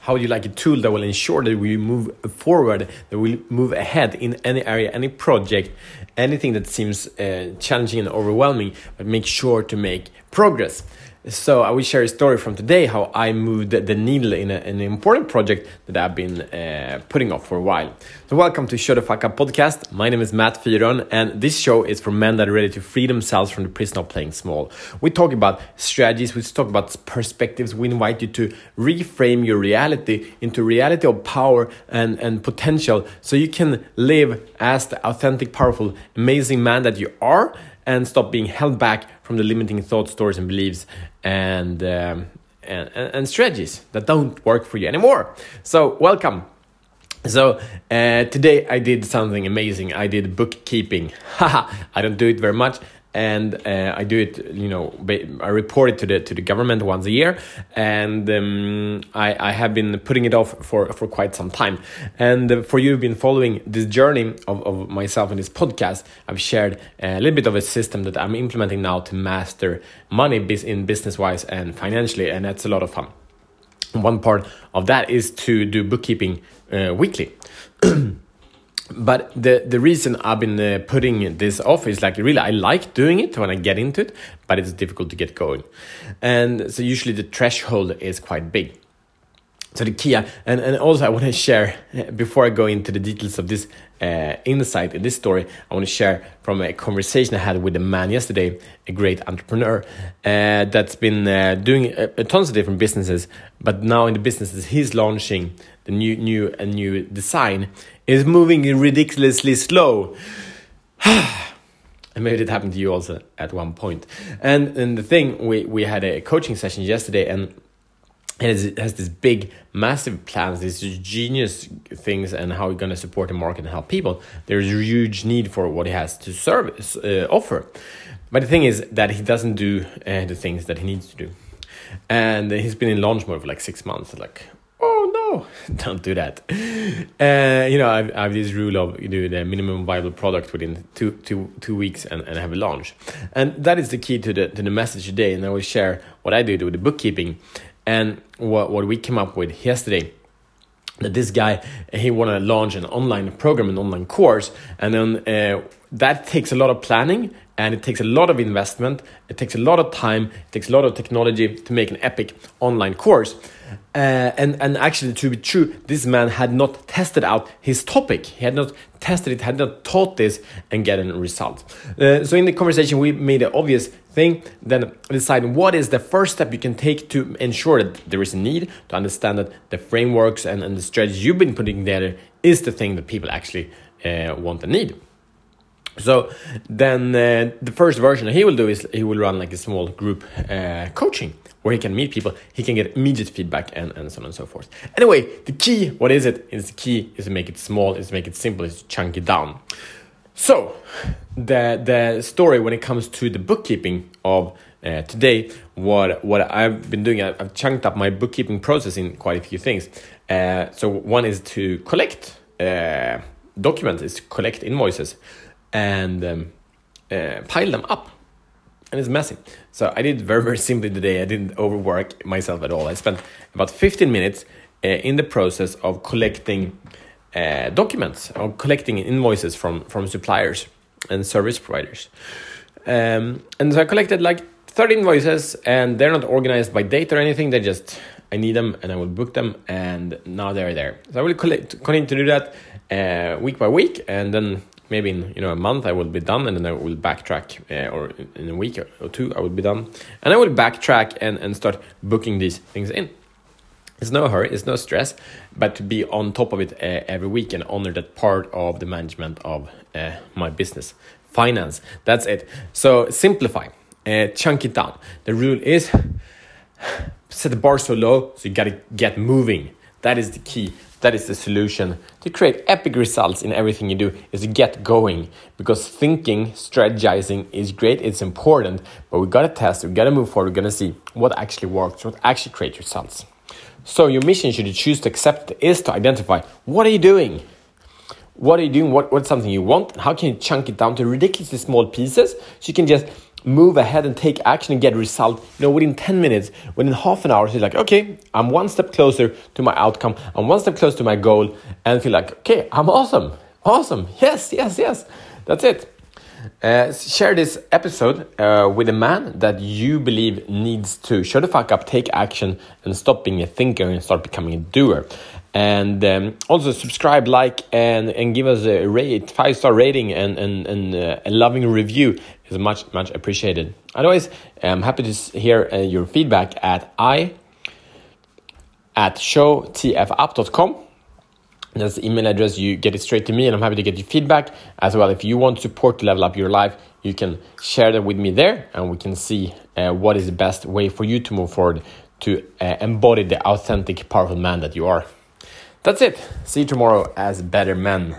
How would you like a tool that will ensure that we move forward, that we move ahead in any area, any project, anything that seems uh, challenging and overwhelming, but make sure to make progress? So I will share a story from today how I moved the needle in, a, in an important project that I've been uh, putting off for a while. So welcome to Show the Fuck Up podcast. My name is Matt Fyron and this show is for men that are ready to free themselves from the prison of playing small. We talk about strategies, we talk about perspectives, we invite you to reframe your reality into reality of power and, and potential so you can live as the authentic, powerful, amazing man that you are and stop being held back from the limiting thoughts, stories, and beliefs and, um, and, and strategies that don't work for you anymore. So, welcome. So uh, today I did something amazing. I did bookkeeping. Haha, I don't do it very much, and uh, I do it. You know, I report it to the to the government once a year, and um, I, I have been putting it off for for quite some time. And uh, for you who've been following this journey of, of myself in this podcast, I've shared a little bit of a system that I'm implementing now to master money in business wise and financially, and that's a lot of fun. One part of that is to do bookkeeping uh, weekly. but the the reason I've been uh, putting this off is like really I like doing it when I get into it, but it's difficult to get going, and so usually the threshold is quite big. So the key, and, and also I want to share before I go into the details of this uh, insight in this story, I want to share from a conversation I had with a man yesterday, a great entrepreneur uh, that's been uh, doing a tons of different businesses, but now in the businesses he's launching the new new a new design is moving ridiculously slow. and maybe it happened to you also at one point. And and the thing we we had a coaching session yesterday and it has this big, massive plans, these genius things, and how we're going to support the market and help people. There's a huge need for what he has to service uh, offer, but the thing is that he doesn't do uh, the things that he needs to do, and he's been in launch mode for like six months. Like, no, don't do that. Uh, you know, I, I, have this rule of you do the minimum viable product within two, two, two weeks and, and have a launch. And that is the key to the, to the message today. And I will share what I do with the bookkeeping and what, what we came up with yesterday that this guy he want to launch an online program an online course and then uh, that takes a lot of planning and it takes a lot of investment it takes a lot of time it takes a lot of technology to make an epic online course uh, and and actually to be true this man had not tested out his topic. He had not tested it had not taught this and gotten results uh, so in the conversation we made an obvious thing then decide what is the first step you can take to ensure that there is a need to understand that the frameworks and, and the strategies you've been putting together is the thing that people actually uh, want and need so then uh, the first version he will do is he will run like a small group uh, coaching where he can meet people, he can get immediate feedback and, and so on and so forth. Anyway, the key, what is it? Is the key is to make it small, is to make it simple, is to chunk it down. So the the story when it comes to the bookkeeping of uh, today, what what I've been doing, I've, I've, chunked up my bookkeeping process in quite a few things. Uh, so one is to collect uh, documents, is to collect invoices and um, uh, pile them up. And it's messy. So I did very, very simply today. I didn't overwork myself at all. I spent about 15 minutes uh, in the process of collecting uh, documents or collecting invoices from, from suppliers and service providers. Um, and so I collected like 30 invoices and they're not organized by date or anything. They just, I need them and I will book them and now they're there. So I will collect, continue to do that uh, week by week and then maybe in you know a month I will be done, and then I will backtrack, uh, or in a week or two I will be done, and I will backtrack and and start booking these things in. It's no hurry, it's no stress, but to be on top of it uh, every week and honor that part of the management of uh, my business, finance. That's it. So simplify, uh, chunk it down. The rule is set the bar so low, so you gotta get moving. That is the key that is the solution to create epic results in everything you do is to get going. Because thinking strategizing is great it's important but we gotta test we gotta move forward we're gonna see what actually works what actually creates results. So your mission should you choose to accept is to identify what are you doing? What are you doing? What, what's something you want? How can you chunk it down to ridiculously small pieces? So you can just move ahead and take action and get result. You know within 10 minutes within half an hour you're like okay i'm one step closer to my outcome. I'm one step closer to my goal. And feel like okay i'm awesome. Awesome. Yes yes yes. That's it. Uh, share this episode uh, with a man that you believe needs to show the fuck up, take action, and stop being a thinker and start becoming a doer. And um, also subscribe, like, and, and give us a rate, five star rating, and, and, and uh, a loving review is much, much appreciated. Otherwise, I'm happy to hear uh, your feedback at i at showtfup.com that's the email address. You get it straight to me, and I'm happy to get your feedback as well. If you want support to level up your life, you can share that with me there, and we can see uh, what is the best way for you to move forward to uh, embody the authentic, powerful man that you are. That's it. See you tomorrow as better men.